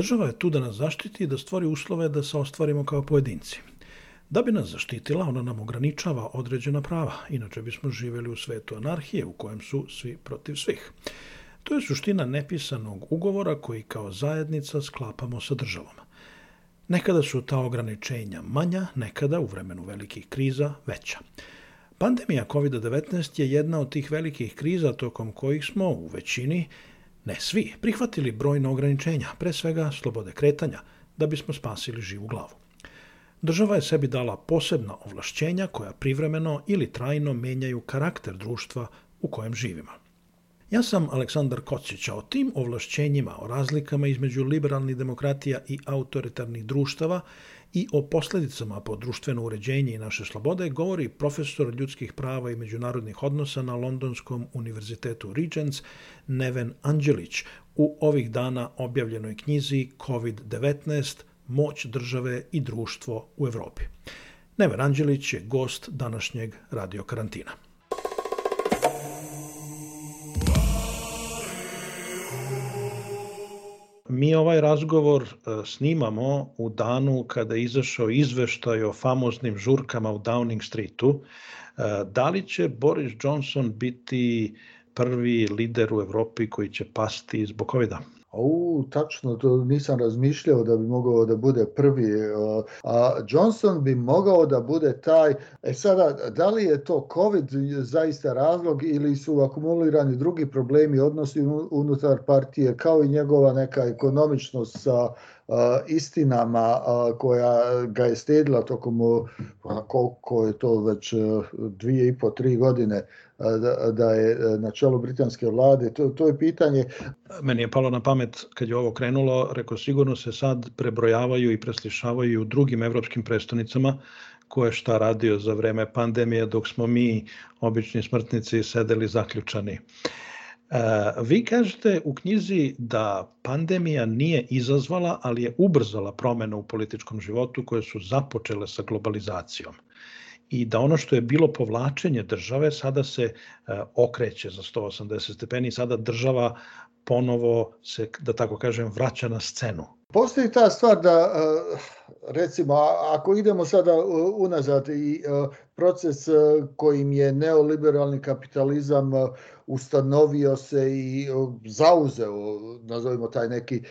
Država je tu da nas zaštiti i da stvori uslove da se ostvarimo kao pojedinci. Da bi nas zaštitila, ona nam ograničava određena prava, inače bismo živeli u svetu anarhije u kojem su svi protiv svih. To je suština nepisanog ugovora koji kao zajednica sklapamo sa državom. Nekada su ta ograničenja manja, nekada u vremenu velikih kriza veća. Pandemija COVID-19 je jedna od tih velikih kriza tokom kojih smo u većini, ne svi, prihvatili brojne ograničenja, pre svega slobode kretanja, da bismo spasili živu glavu. Država je sebi dala posebna ovlašćenja koja privremeno ili trajno menjaju karakter društva u kojem živimo. Ja sam Aleksandar Kocić, a o tim ovlašćenjima, o razlikama između liberalnih demokratija i autoritarnih društava i o posledicama po društveno uređenje i naše slobode govori profesor ljudskih prava i međunarodnih odnosa na Londonskom univerzitetu Regents Neven Anđelić u ovih dana objavljenoj knjizi COVID-19 Moć države i društvo u Evropi. Neven Anđelić je gost današnjeg radio karantina. Mi ovaj razgovor e, snimamo u danu kada je izašao izveštaj o famoznim žurkama u Downing Streetu. E, da li će Boris Johnson biti prvi lider u Evropi koji će pasti zbog COVID-a? U, tačno, to nisam razmišljao da bi mogao da bude prvi. A Johnson bi mogao da bude taj, e sada, da li je to COVID zaista razlog ili su akumulirani drugi problemi odnosi unutar partije, kao i njegova neka ekonomičnost sa istinama koja ga je stedila tokom koliko je to već dvije i po, tri godine da, da je na čelu britanske vlade. To, to je pitanje. Meni je palo na pamet kad je ovo krenulo, rekao sigurno se sad prebrojavaju i preslišavaju u drugim evropskim prestonicama ko je šta radio za vreme pandemije dok smo mi, obični smrtnici, sedeli zaključani. Vi kažete u knjizi da pandemija nije izazvala, ali je ubrzala promene u političkom životu koje su započele sa globalizacijom i da ono što je bilo povlačenje države sada se okreće za 180 stepeni i sada država ponovo se, da tako kažem, vraća na scenu. Postoji ta stvar da, recimo, ako idemo sada unazad i proces kojim je neoliberalni kapitalizam ustanovio se i zauzeo, nazovimo taj neki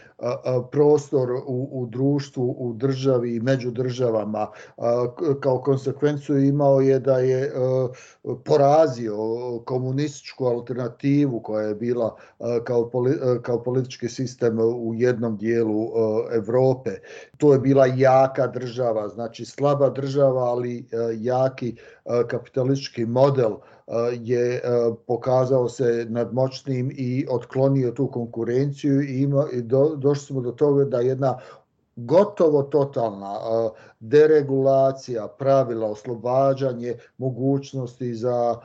prostor u, u društvu, u državi i među državama, kao konsekvencu imao je da je porazio komunističku alternativu koja je bila kao, kao politički sistem u jednom dijelu Evrope. To je bila jaka država, znači slaba država, ali jaki kapitalistički model je pokazao se nadmoćnim i otklonio tu konkurenciju i, ima, do, došli smo do toga da jedna gotovo totalna deregulacija, pravila, oslobađanje mogućnosti za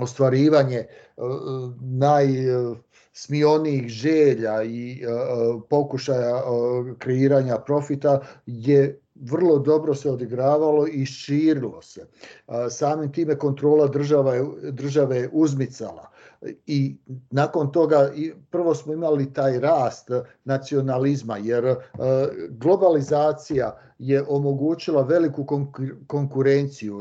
ostvarivanje najsmionijih želja i pokušaja kreiranja profita je vrlo dobro se odigravalo i širilo se. Samim time kontrola država države je uzmicala i nakon toga prvo smo imali taj rast nacionalizma jer globalizacija je omogućila veliku konkurenciju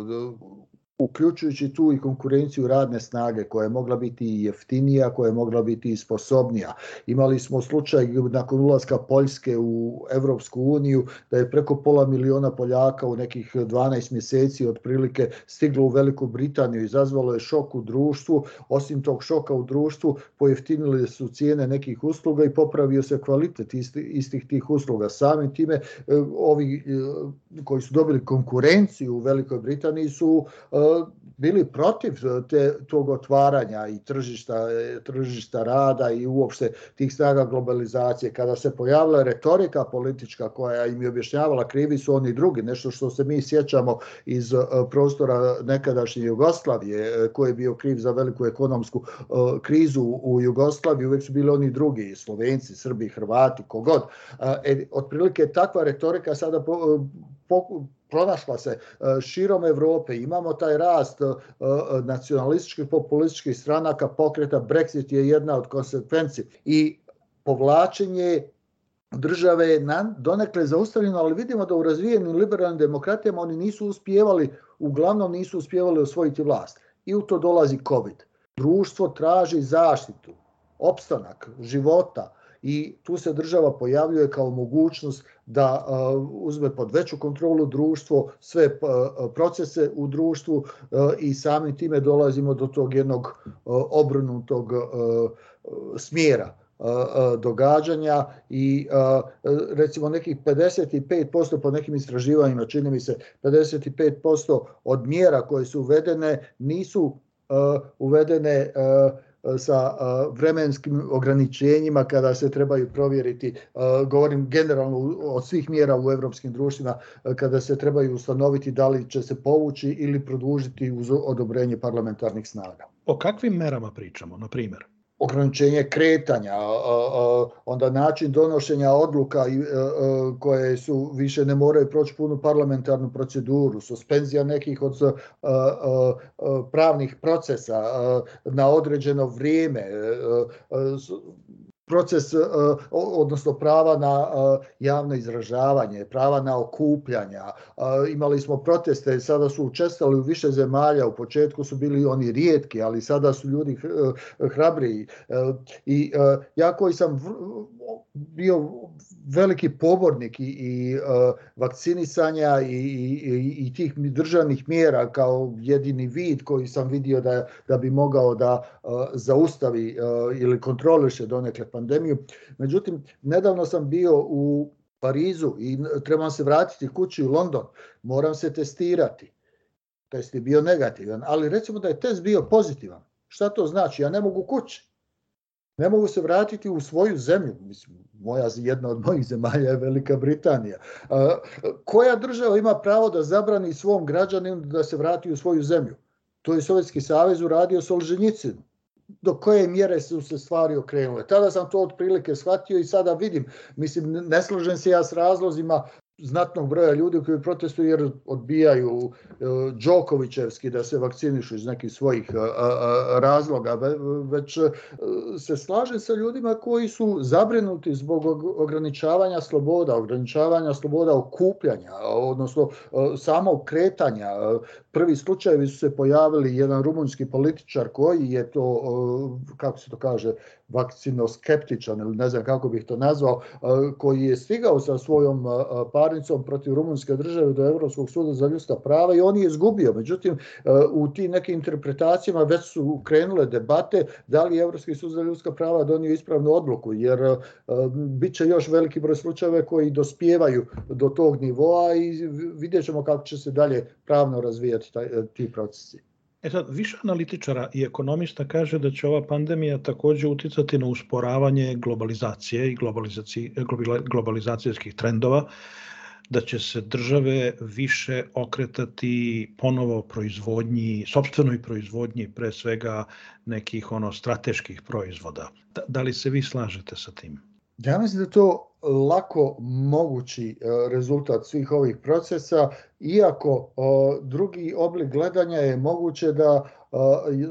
uključujući tu i konkurenciju radne snage koja je mogla biti i jeftinija, koja je mogla biti i sposobnija. Imali smo slučaj nakon ulaska Poljske u Evropsku uniju da je preko pola miliona Poljaka u nekih 12 mjeseci otprilike stiglo u Veliku Britaniju, izazvalo je šok u društvu, osim tog šoka u društvu pojeftinili su cijene nekih usluga i popravio se kvalitet istih, tih usluga. Samim time e, ovi e, koji su dobili konkurenciju u Velikoj Britaniji su bili protiv te, tog otvaranja i tržišta, tržišta rada i uopšte tih snaga globalizacije. Kada se pojavila retorika politička koja im je objašnjavala krivi su oni drugi, nešto što se mi sjećamo iz prostora nekadašnje Jugoslavije, koji je bio kriv za veliku ekonomsku krizu u Jugoslaviji, uvek su bili oni drugi, Slovenci, Srbi, Hrvati, kogod. E, otprilike takva retorika sada po, po, pronašla se e, širom Evrope, imamo taj rast e, e, nacionalističkih populističkih stranaka, pokreta Brexit je jedna od konsekvenci i povlačenje države je donekle zaustavljeno, ali vidimo da u razvijenim liberalnim demokratijama oni nisu uspjevali, uglavnom nisu uspjevali osvojiti vlast. I u to dolazi COVID. Društvo traži zaštitu, opstanak života, i tu se država pojavljuje kao mogućnost da uzme pod veću kontrolu društvo, sve procese u društvu i samim time dolazimo do tog jednog obrnutog smjera događanja i recimo nekih 55% po nekim istraživanjima, čini mi se 55% od mjera koje su uvedene nisu uvedene sa vremenskim ograničenjima kada se trebaju provjeriti, govorim generalno od svih mjera u evropskim društvima, kada se trebaju ustanoviti da li će se povući ili produžiti uz odobrenje parlamentarnih snaga. O kakvim merama pričamo, na primjer? Ograničenje kretanja, onda način donošenja odluka koje su više ne moraju proći punu parlamentarnu proceduru, suspenzija nekih od pravnih procesa na određeno vrijeme, proces, odnosno prava na javno izražavanje, prava na okupljanja. Imali smo proteste, sada su učestali u više zemalja, u početku su bili oni rijetki, ali sada su ljudi hrabriji. I ja koji sam bio veliki pobornik i, i vakcinisanja i, i, i tih državnih mjera kao jedini vid koji sam vidio da, da bi mogao da zaustavi ili kontroliše donekle pandemiju. Međutim, nedavno sam bio u Parizu i trebam se vratiti kući u London. Moram se testirati. Test je bio negativan, ali recimo da je test bio pozitivan. Šta to znači? Ja ne mogu kući ne mogu se vratiti u svoju zemlju. Mislim, moja, jedna od mojih zemalja je Velika Britanija. Koja država ima pravo da zabrani svom građaninu da se vrati u svoju zemlju? To je Sovjetski savez uradio Solženjicinu do koje mjere su se stvari okrenule. Tada sam to otprilike shvatio i sada vidim, mislim, ne slažem se ja s razlozima znatnog broja ljudi koji protestuju jer odbijaju e, Đokovićevski da se vakcinišu iz nekih svojih e, razloga, već e, se slaže sa ljudima koji su zabrinuti zbog ograničavanja sloboda, ograničavanja sloboda okupljanja, odnosno samog kretanja. Prvi slučajevi su se pojavili jedan rumunski političar koji je to, kako se to kaže, vakcinoskeptičan ili ne znam kako bih to nazvao, koji je stigao sa svojom parnicom protiv rumunske države do Evropskog suda za ljudska prava i on je izgubio. Međutim, u tim nekim interpretacijama već su krenule debate da li Evropski sud za ljudska prava donio ispravnu odluku, jer bit će još veliki broj slučajeva koji dospijevaju do tog nivoa i vidjet ćemo kako će se dalje pravno razvijati taj, ti procesi. E sad, više analitičara i ekonomista kaže da će ova pandemija takođe uticati na usporavanje globalizacije i globalizacijskih trendova, da će se države više okretati ponovo proizvodnji, sobstvenoj proizvodnji, pre svega nekih ono strateških proizvoda. Da, da li se vi slažete sa tim? Ja mislim da to lako mogući e, rezultat svih ovih procesa, iako drugi oblik gledanja je moguće da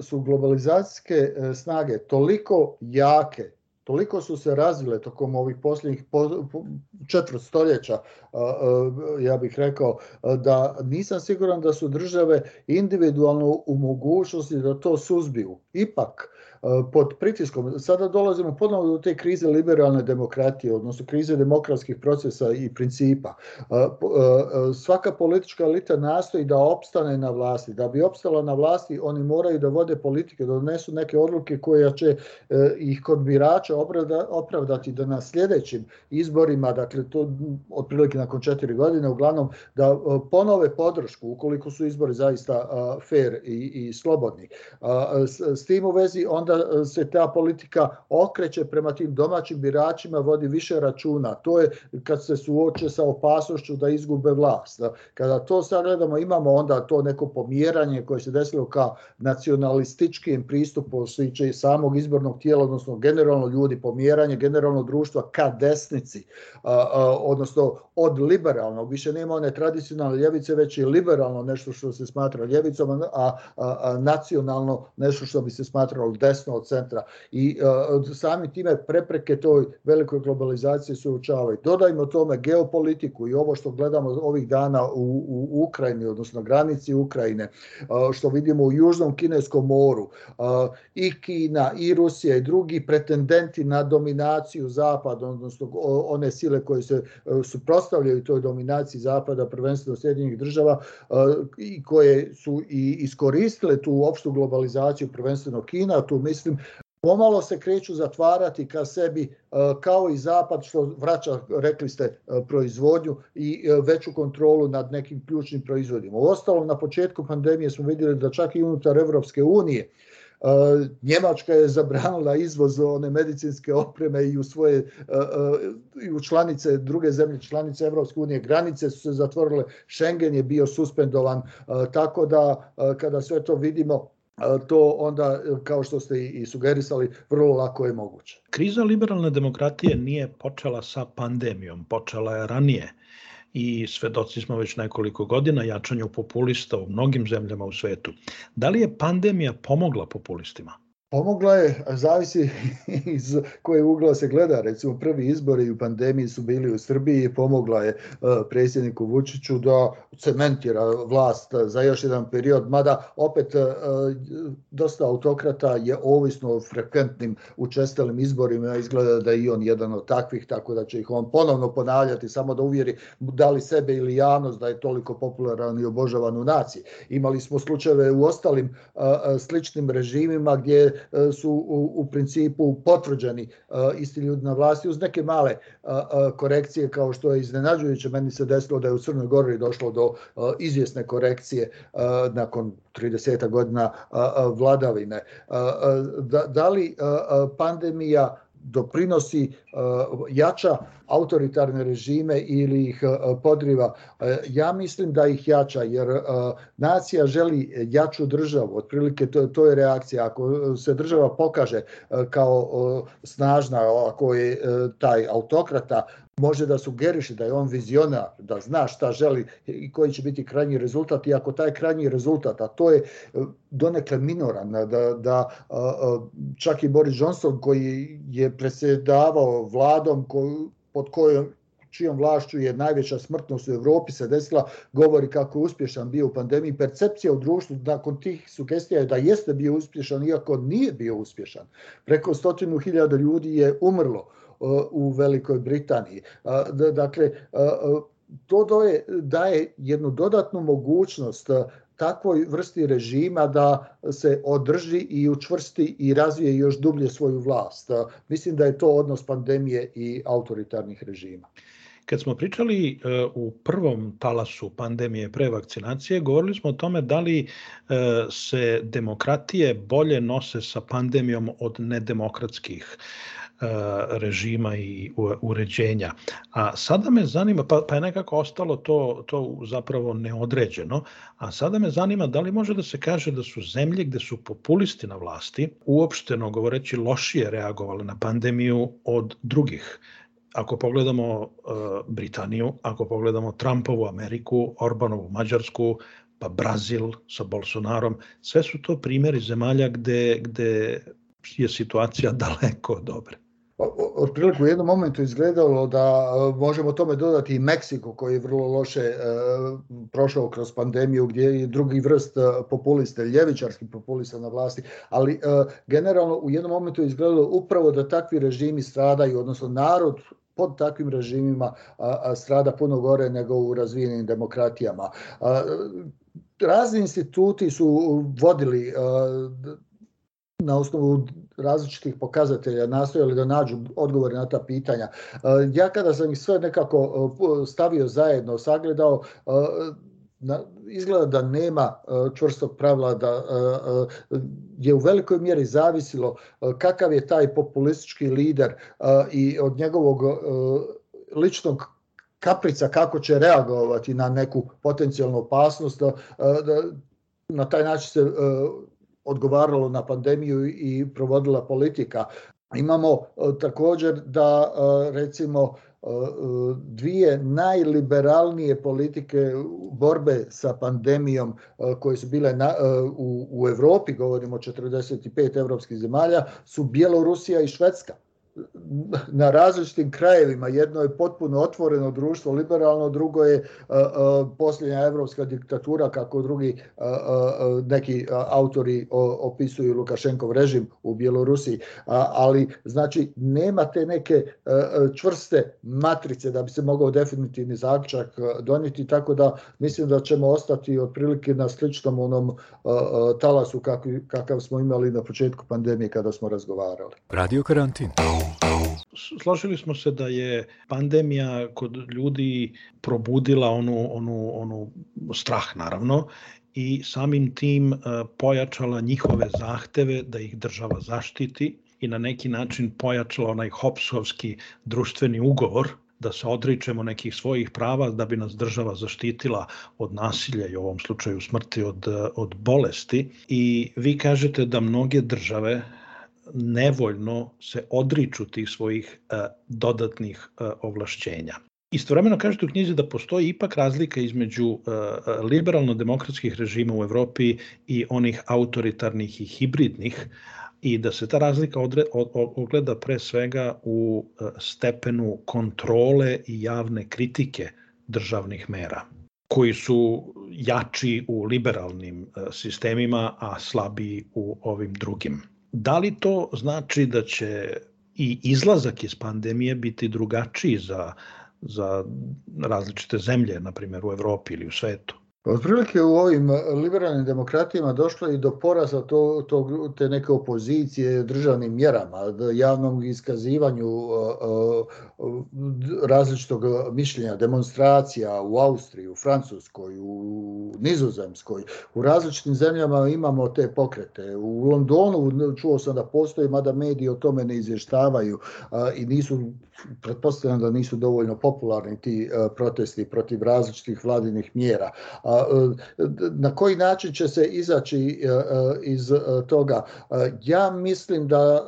su globalizacijske e, snage toliko jake, toliko su se razvile tokom ovih posljednjih četvrt stoljeća, ja bih rekao, da nisam siguran da su države individualno u mogućnosti da to suzbiju. Ipak, pod pritiskom. Sada dolazimo ponovno do te krize liberalne demokratije, odnosno krize demokratskih procesa i principa. Svaka politička elita nastoji da opstane na vlasti. Da bi opstala na vlasti, oni moraju da vode politike, da donesu neke odluke koje će e, ih kod birača opravdati da na sljedećim izborima, dakle to otprilike nakon četiri godine, uglavnom da e, ponove podršku ukoliko su izbori zaista fair i, i slobodni. S tim u vezi onda e, se ta politika okreće prema tim domaćim biračima, vodi više računa. To je kad se suoče sa opasnošću da izgube vlast. Kada to sagledamo, imamo onda to neko pomjeranje koje se desilo kao nacionalističkim pristupom sviče samog izbornog tijela, odnosno generalno ljudi, pomjeranje generalno društva ka desnici, odnosno od liberalnog, više nema one tradicionalne ljevice, već i liberalno nešto što se smatra ljevicom, a nacionalno nešto što bi se smatralo desno od centra i uh, sami time prepreke toj velikoj globalizaciji se učavaju. Dodajmo tome geopolitiku i ovo što gledamo ovih dana u, Ukrajini, odnosno granici Ukrajine, uh, što vidimo u Južnom Kineskom moru, uh, i Kina, i Rusija i drugi pretendenti na dominaciju Zapada, odnosno one sile koje se suprostavljaju toj dominaciji Zapada, prvenstveno Sjedinjenih država, i koje su i iskoristile tu opštu globalizaciju, prvenstveno Kina, tu mislim, pomalo se kreću zatvarati ka sebi e, kao i zapad što vraća, rekli ste, e, proizvodnju i e, veću kontrolu nad nekim ključnim proizvodima. U ostalom, na početku pandemije smo vidjeli da čak i unutar Evropske unije Njemačka je zabranila izvoz one medicinske opreme i u svoje i u članice druge zemlje članice Evropske unije granice su se zatvorile Schengen je bio suspendovan tako da kada sve to vidimo to onda, kao što ste i sugerisali, vrlo lako je moguće. Kriza liberalne demokratije nije počela sa pandemijom, počela je ranije i svedoci smo već nekoliko godina jačanju populista u mnogim zemljama u svetu. Da li je pandemija pomogla populistima? Pomogla je, zavisi iz koje ugla se gleda. Recimo prvi izbori u pandemiji su bili u Srbiji i pomogla je predsjedniku Vučiću da cementira vlast za još jedan period, mada opet dosta autokrata je ovisno o frekventnim učestalim izborima, izgleda da je i on jedan od takvih, tako da će ih on ponovno ponavljati samo da uvjeri da li sebe ili javnost da je toliko popularan i obožavan u naciji. Imali smo slučajeve u ostalim sličnim režimima gdje E, su u, u principu potvrđeni e, isti ljudi na vlasti uz neke male e, korekcije kao što je iznenađujuće. Meni se desilo da je u Crnoj Gori došlo do izvjesne korekcije nakon 30 godina vladavine. Da, da li pandemija doprinosi uh, jača autoritarne režime ili ih uh, podriva. Uh, ja mislim da ih jača jer nacija želi jaču državu, otprilike to, to je reakcija. Ako se država pokaže kao snažna, ako je taj autokrata može da sugeriše da je on vizionar, da zna šta želi i koji će biti krajnji rezultat i ako taj krajnji rezultat, a to je e, donekle minoran, da, da čak i Boris Johnson koji je presjedavao vladom koju, pod kojom čijom vlašću je najveća smrtnost u Evropi se desila, govori kako je uspješan bio u pandemiji. Percepcija u društvu nakon tih sugestija je da jeste bio uspješan, iako nije bio uspješan. Preko stotinu hiljada ljudi je umrlo u Velikoj Britaniji. Dakle, to daje, daje jednu dodatnu mogućnost takvoj vrsti režima da se održi i učvrsti i razvije još dublje svoju vlast. Mislim da je to odnos pandemije i autoritarnih režima. Kad smo pričali u prvom talasu pandemije pre vakcinacije, govorili smo o tome da li se demokratije bolje nose sa pandemijom od nedemokratskih režima i uređenja. A sada me zanima, pa, pa je nekako ostalo to, to zapravo neodređeno, a sada me zanima da li može da se kaže da su zemlje gde su populisti na vlasti uopšteno govoreći lošije reagovali na pandemiju od drugih ako pogledamo uh, Britaniju, ako pogledamo Trumpovu Ameriku, Orbanovu Mađarsku, pa Brazil sa Bolsonarom, sve su to primjeri zemalja gde, gde je situacija daleko dobre. Otprilike u jednom momentu izgledalo da možemo tome dodati i Meksiko koji je vrlo loše e, prošao kroz pandemiju gdje je drugi vrst populista, ljevičarski populista na vlasti, ali e, generalno u jednom momentu izgledalo upravo da takvi režimi stradaju, odnosno narod pod takvim režimima strada puno gore nego u razvijenim demokratijama. Razni instituti su vodili na osnovu različitih pokazatelja nastojali da nađu odgovore na ta pitanja. Ja kada sam ih sve nekako stavio zajedno, sagledao, izgleda da nema čvrstog pravila, da je u velikoj mjeri zavisilo kakav je taj populistički lider i od njegovog ličnog kaprica kako će reagovati na neku potencijalnu opasnost, da, da na taj način se odgovaralo na pandemiju i provodila politika. Imamo također da recimo dvije najliberalnije politike borbe sa pandemijom koje su bile na, u, u Evropi, govorimo o 45 evropskih zemalja, su Bjelorusija i Švedska na različitim krajevima. Jedno je potpuno otvoreno društvo, liberalno, drugo je posljednja evropska diktatura, kako drugi neki autori opisuju Lukašenkov režim u Bjelorusiji. Ali, znači, nema te neke čvrste matrice da bi se mogao definitivni zaključak donijeti, tako da mislim da ćemo ostati otprilike na sličnom onom talasu kakav smo imali na početku pandemije kada smo razgovarali. Radio karantin. Složili smo se da je pandemija kod ljudi probudila onu, onu, onu strah naravno i samim tim e, pojačala njihove zahteve da ih država zaštiti i na neki način pojačala onaj Hopsovski društveni ugovor da se odričemo nekih svojih prava da bi nas država zaštitila od nasilja i u ovom slučaju smrti od, od bolesti. I vi kažete da mnoge države nevoljno se odriču tih svojih e, dodatnih e, ovlašćenja. Istovremeno kažete u knjizi da postoji ipak razlika između e, liberalno-demokratskih režima u Evropi i onih autoritarnih i hibridnih i da se ta razlika odre, ogleda pre svega u stepenu kontrole i javne kritike državnih mera koji su jači u liberalnim sistemima, a slabiji u ovim drugim. Da li to znači da će i izlazak iz pandemije biti drugačiji za, za različite zemlje, na primjer u Evropi ili u svetu? Otprilike u ovim liberalnim demokratijama došlo i do poraza to, to, te neke opozicije državnim mjerama, javnom iskazivanju različitog mišljenja, demonstracija u Austriji, u Francuskoj, u Nizozemskoj. U različitim zemljama imamo te pokrete. U Londonu čuo sam da postoji, mada mediji o tome ne izvještavaju i nisu pretpostavljam da nisu dovoljno popularni ti protesti protiv različitih vladinih mjera. Na koji način će se izaći iz toga? Ja mislim da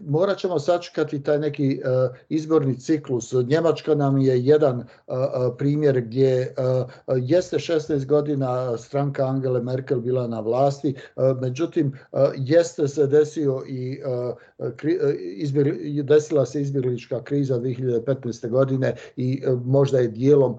morat ćemo sačekati taj neki izborni ciklus. Njemačka nam je jedan primjer gdje jeste 16 godina stranka Angele Merkel bila na vlasti, međutim jeste se desio i desila se izbjeglička kriza 2015. godine i možda je dijelom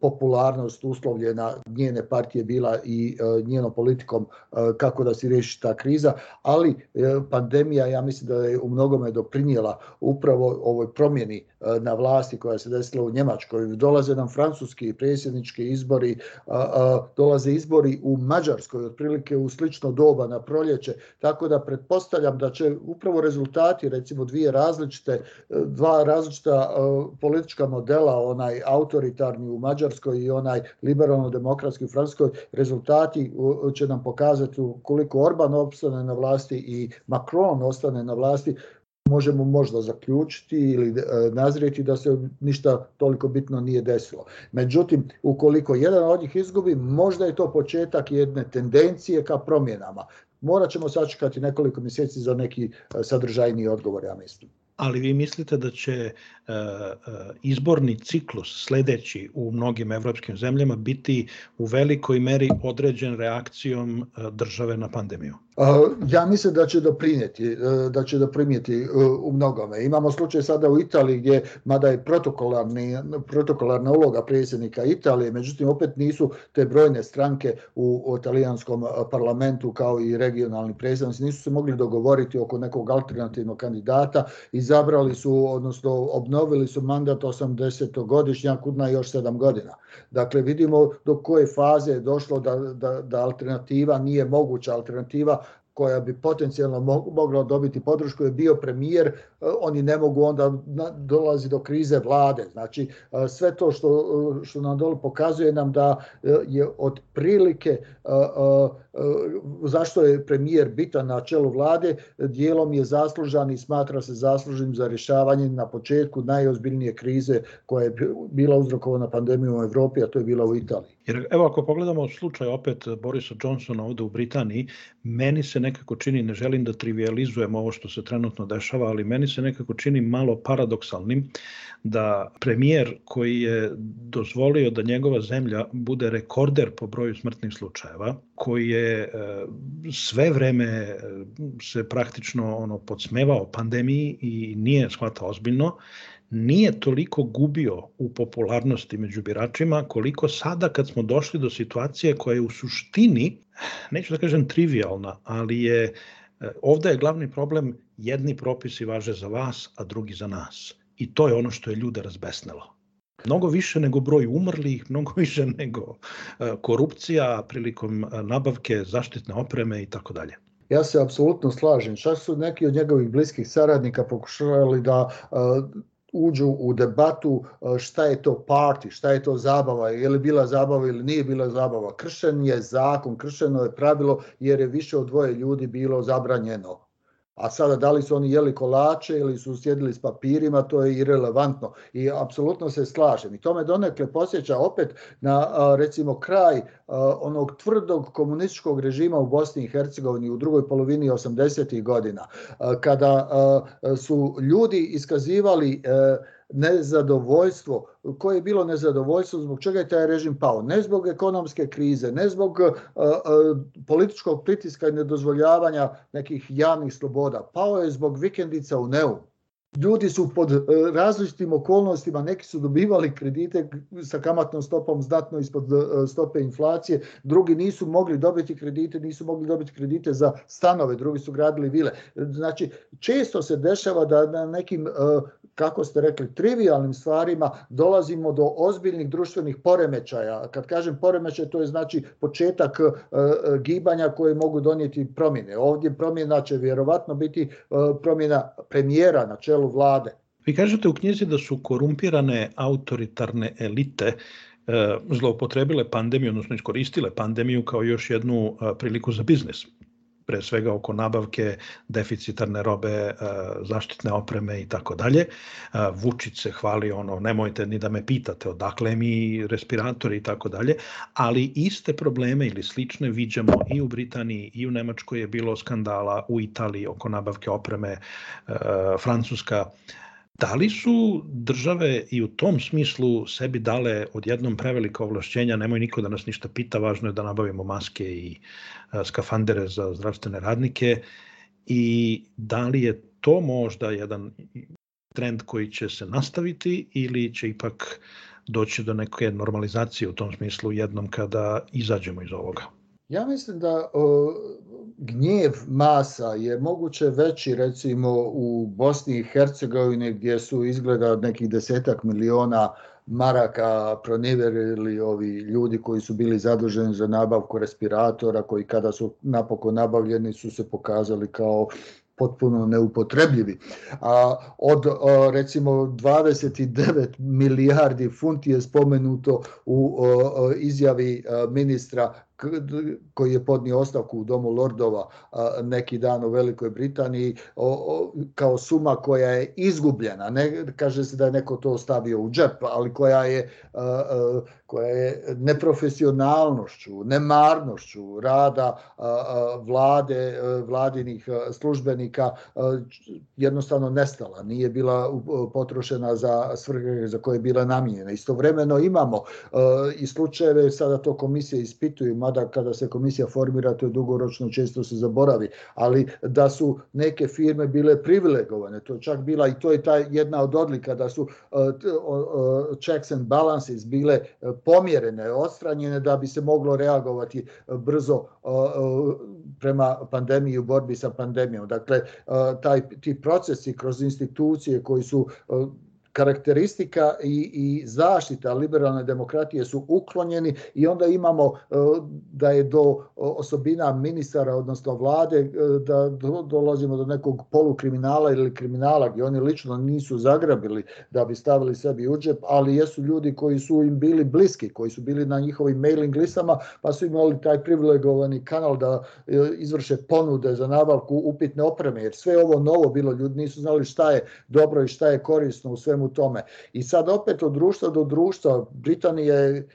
popularnost uslovljena njene partije bila i e, njenom politikom e, kako da se riješi ta kriza, ali e, pandemija ja mislim da je u mnogome doprinijela upravo ovoj promjeni na vlasti koja se desila u Njemačkoj. Dolaze nam francuski predsjednički izbori, dolaze izbori u Mađarskoj, otprilike u slično doba na proljeće, tako da pretpostavljam da će upravo rezultati, recimo dvije različite, dva različita politička modela, onaj autoritarni u Mađarskoj i onaj liberalno-demokratski u Francuskoj, rezultati će nam pokazati koliko Orban opstane na vlasti i Macron ostane na vlasti, možemo možda zaključiti ili e, nazrijeti da se ništa toliko bitno nije desilo. Međutim, ukoliko jedan od njih izgubi, možda je to početak jedne tendencije ka promjenama. Morat ćemo sačekati nekoliko mjeseci za neki e, sadržajni odgovor, ja mislim ali vi mislite da će e, e, izborni ciklus sledeći u mnogim evropskim zemljama biti u velikoj meri određen reakcijom e, države na pandemiju? Ja mislim da će doprinijeti, da će doprinijeti u mnogome. Imamo slučaj sada u Italiji gdje, mada je protokolarni, protokolarna uloga predsjednika Italije, međutim opet nisu te brojne stranke u, u talijanskom parlamentu kao i regionalni predsjednici, nisu se mogli dogovoriti oko nekog alternativnog kandidata, izabrali su, odnosno obnovili su mandat 80-godišnjak na još 7 godina. Dakle, vidimo do koje faze je došlo da, da, da alternativa nije moguća alternativa koja bi potencijalno mogla dobiti podršku je bio premijer, e, oni ne mogu onda dolazi do krize vlade. Znači e, sve to što, e, što nam dole pokazuje nam da je od prilike zašto je premijer bitan na čelu vlade, dijelom je zaslužan i smatra se zaslužnim za rješavanje na početku najozbiljnije krize koja je bila uzrokovana pandemijom u Evropi, a to je bila u Italiji. Jer evo ako pogledamo slučaj opet Borisa Johnsona ovde u Britaniji, meni se nekako čini, ne želim da trivializujem ovo što se trenutno dešava, ali meni se nekako čini malo paradoksalnim da premijer koji je dozvolio da njegova zemlja bude rekorder po broju smrtnih slučajeva, koji je e, sve vreme e, se praktično ono podsmevao pandemiji i nije shvatao ozbiljno, nije toliko gubio u popularnosti među biračima koliko sada kad smo došli do situacije koja je u suštini, neću da kažem trivialna, ali je e, ovde je glavni problem jedni propisi važe za vas, a drugi za nas. I to je ono što je ljude razbesnelo. Mnogo više nego broj umrlih, mnogo više nego e, korupcija prilikom e, nabavke zaštitne opreme i tako dalje. Ja se apsolutno slažem. Čak su neki od njegovih bliskih saradnika pokušavali da uđu u debatu šta je to party, šta je to zabava, je li bila zabava ili nije bila zabava. Kršen je zakon, kršeno je pravilo jer je više od dvoje ljudi bilo zabranjeno a sada da li su oni jeli kolače ili su sjedili s papirima, to je irelevantno i apsolutno se slažem. I to me donekle posjeća opet na recimo kraj onog tvrdog komunističkog režima u Bosni i Hercegovini u drugoj polovini 80. godina, kada su ljudi iskazivali nezadovoljstvo, koje je bilo nezadovoljstvo, zbog čega je taj režim pao. Ne zbog ekonomske krize, ne zbog uh, uh, političkog pritiska i nedozvoljavanja nekih javnih sloboda. Pao je zbog vikendica u Neum ljudi su pod e, različitim okolnostima, neki su dobivali kredite sa kamatnom stopom znatno ispod e, stope inflacije, drugi nisu mogli dobiti kredite, nisu mogli dobiti kredite za stanove, drugi su gradili vile. Znači, često se dešava da na nekim, e, kako ste rekli, trivialnim stvarima dolazimo do ozbiljnih društvenih poremećaja. Kad kažem poremećaj, to je znači početak gibanja koje mogu donijeti promjene. Ovdje promjena će vjerovatno biti promjena premijera na čelu čelu vlade. Vi kažete u knjizi da su korumpirane autoritarne elite e, zloupotrebile pandemiju, odnosno iskoristile pandemiju kao još jednu e, priliku za biznis pre svega oko nabavke deficitarne robe, e, zaštitne opreme i tako dalje. Vučić se hvali ono, nemojte ni da me pitate odakle mi respiratori i tako dalje, ali iste probleme ili slične viđamo i u Britaniji i u Nemačkoj je bilo skandala, u Italiji oko nabavke opreme, e, Francuska Da li su države i u tom smislu sebi dale odjednom prevelika ovlašćenja, nemoj niko da nas ništa pita, važno je da nabavimo maske i skafandere za zdravstvene radnike i da li je to možda jedan trend koji će se nastaviti ili će ipak doći do neke normalizacije u tom smislu jednom kada izađemo iz ovoga? Ja mislim da o, gnjev masa je moguće veći recimo u Bosni i Hercegovini gdje su izgleda nekih desetak miliona maraka proneverili ovi ljudi koji su bili zaduženi za nabavku respiratora, koji kada su napokon nabavljeni su se pokazali kao potpuno neupotrebljivi. A od recimo 29 milijardi funti je spomenuto u izjavi ministra koji je podnio ostavku u Domu Lordova neki dan u Velikoj Britaniji kao suma koja je izgubljena. Ne kaže se da je neko to stavio u džep, ali koja je koja je neprofesionalnošću, nemarnošću rada vlade, vladinih službenika jednostavno nestala, nije bila potrošena za svrhe za koje je bila namijenjena. Istovremeno imamo i slučajeve, sada to komisije ispituju, mada kada se komisija formira to je dugoročno često se zaboravi, ali da su neke firme bile privilegovane, to je čak bila i to je ta jedna od odlika da su checks and balances bile pomjerene, odstranjene da bi se moglo reagovati brzo prema pandemiji u borbi sa pandemijom. Dakle, taj, ti procesi kroz institucije koji su karakteristika i, i zaštita liberalne demokratije su uklonjeni i onda imamo e, da je do osobina ministara, odnosno vlade, e, da dolazimo do nekog polukriminala ili kriminala gdje oni lično nisu zagrabili da bi stavili sebi u džep, ali jesu ljudi koji su im bili bliski, koji su bili na njihovim mailing listama, pa su imali taj privilegovani kanal da e, izvrše ponude za nabavku upitne opreme, jer sve ovo novo bilo, ljudi nisu znali šta je dobro i šta je korisno u svemu tome. I sad opet od društva do društva, Britanija je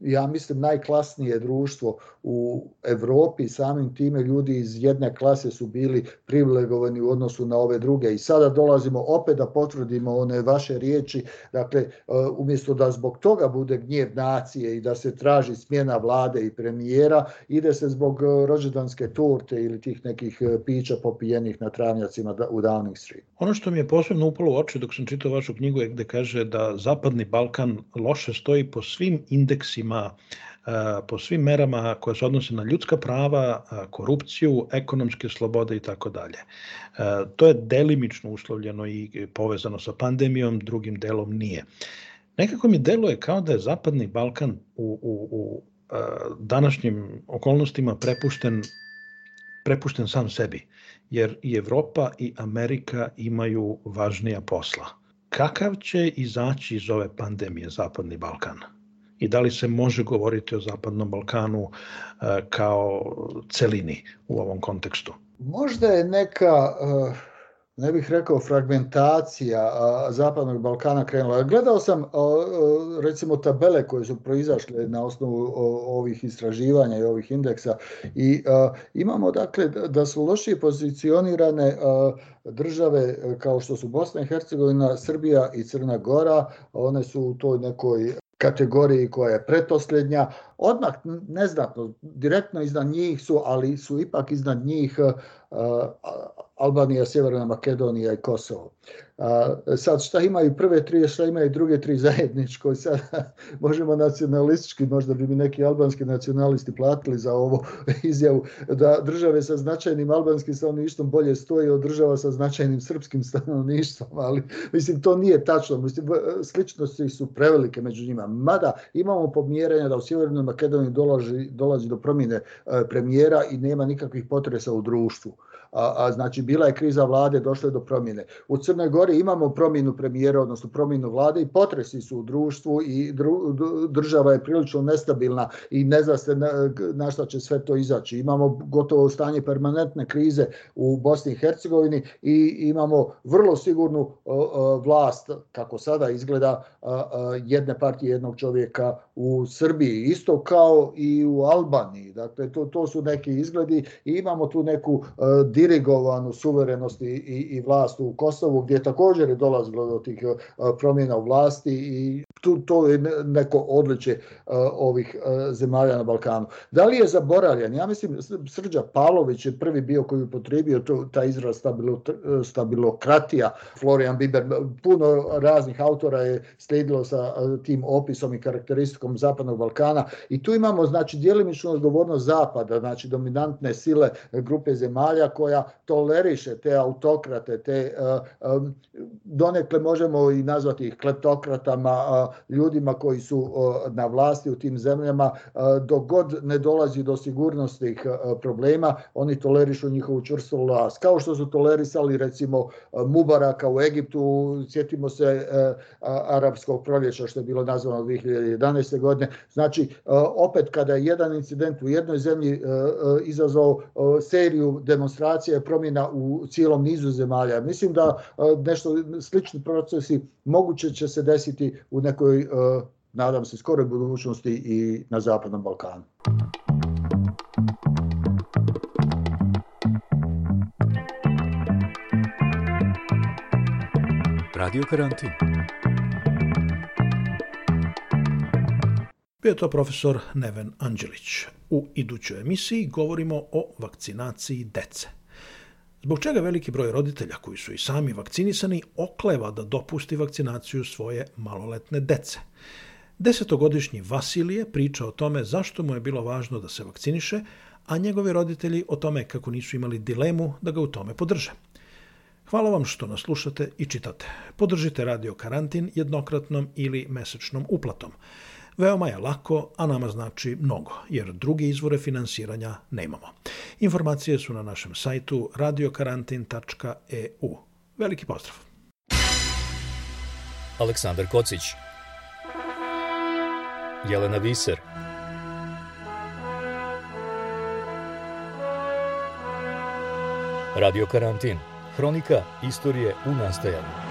ja mislim, najklasnije društvo u Evropi, samim time ljudi iz jedne klase su bili privilegovani u odnosu na ove druge. I sada dolazimo opet da potvrdimo one vaše riječi, dakle, e, umjesto da zbog toga bude gnjev nacije i da se traži smjena vlade i premijera, ide se zbog e, rođendanske torte ili tih nekih e, pića popijenih na travnjacima u Downing Street. Ono što mi je posebno upalo u oči dok sam čitao vašu knjigu je gde kaže da Zapadni Balkan loše stoji po svim indeksima merama, po svim merama koje se odnose na ljudska prava, korupciju, ekonomske slobode i tako dalje. To je delimično uslovljeno i povezano sa pandemijom, drugim delom nije. Nekako mi deluje kao da je Zapadni Balkan u, u, u današnjim okolnostima prepušten prepušten sam sebi, jer i Evropa i Amerika imaju važnija posla. Kakav će izaći iz ove pandemije Zapadni Balkan? I da li se može govoriti o Zapadnom Balkanu e, kao celini u ovom kontekstu? Možda je neka e, ne bih rekao fragmentacija Zapadnog Balkana krenula. Gledao sam recimo tabele koje su proizašle na osnovu ovih istraživanja i ovih indeksa i imamo dakle da su lošije pozicionirane države kao što su Bosna i Hercegovina, Srbija i Crna Gora, one su u toj nekoj kategoriji koja je pretposljednja, odmah neznatno, direktno iznad njih su, ali su ipak iznad njih Albanija, Sjeverna Makedonija i Kosovo. A, sad šta imaju prve tri, šta imaju druge tri zajedničko, sad možemo nacionalistički, možda bi mi neki albanski nacionalisti platili za ovo izjavu, da države sa značajnim albanskim stanovništvom bolje stoje od država sa značajnim srpskim stanovništvom, ali mislim to nije tačno, mislim sličnosti su prevelike među njima, mada imamo pomjerenja da u Sjevernoj Makedoniji dolazi, dolazi do promjene e, premijera i nema nikakvih potresa u društvu a, a znači bila je kriza vlade, došlo je do promjene. U Crnoj Gori imamo promjenu premijera, odnosno promjenu vlade i potresi su u društvu i država je prilično nestabilna i ne zna se na, na šta će sve to izaći. Imamo gotovo stanje permanentne krize u Bosni i Hercegovini i imamo vrlo sigurnu vlast, kako sada izgleda, jedne partije jednog čovjeka u Srbiji, isto kao i u Albaniji. Dakle, to, to su neki izgledi i imamo tu neku uh, dirigovanu suverenost i, i, i vlast u Kosovu, gdje također je dolazilo do tih uh, promjena u vlasti i tu, to je neko odličje uh, ovih uh, zemalja na Balkanu. Da li je zaboravljen? Ja mislim, Srđa Pavlović je prvi bio koji upotrebio to, taj izraz stabilo, stabilokratija, Florian Biber, puno raznih autora je slijedilo sa tim opisom i karakteristikom Zapadnog Balkana i tu imamo znači djelimičnu odgovornost Zapada, znači dominantne sile grupe zemalja koja toleriše te autokrate, te um, donekle možemo i nazvati ih kleptokratama, uh, ljudima koji su uh, na vlasti u tim zemljama, dok god ne dolazi do sigurnosnih problema, oni tolerišu njihovu čvrstu vlast. Kao što su tolerisali recimo Mubaraka u Egiptu, sjetimo se arapskog proljeća što je bilo nazvano 2011. godine. Znači, opet kada je jedan incident u jednoj zemlji izazvao seriju demonstracija promjena u cijelom nizu zemalja. Mislim da nešto slični procesi moguće će se desiti u nekoj, nadam se, skoroj budućnosti i na Zapadnom Balkanu. Radio karantin. Bio je to profesor Neven Anđelić. U idućoj emisiji govorimo o vakcinaciji dece. Zbog čega veliki broj roditelja koji su i sami vakcinisani okleva da dopusti vakcinaciju svoje maloletne dece? Desetogodišnji Vasilije priča o tome zašto mu je bilo važno da se vakciniše, a njegovi roditelji o tome kako nisu imali dilemu da ga u tome podrže. Hvala vam što nas slušate i čitate. Podržite Radio Karantin jednokratnom ili mesečnom uplatom. Veoma je lako, a nama znači mnogo, jer druge izvore finansiranja nemamo. Informacije su na našem sajtu radiokarantin.eu. Veliki pozdrav! Aleksandar Kocić Jelena Viser Radio Karantin Hronika istorije u nastajanju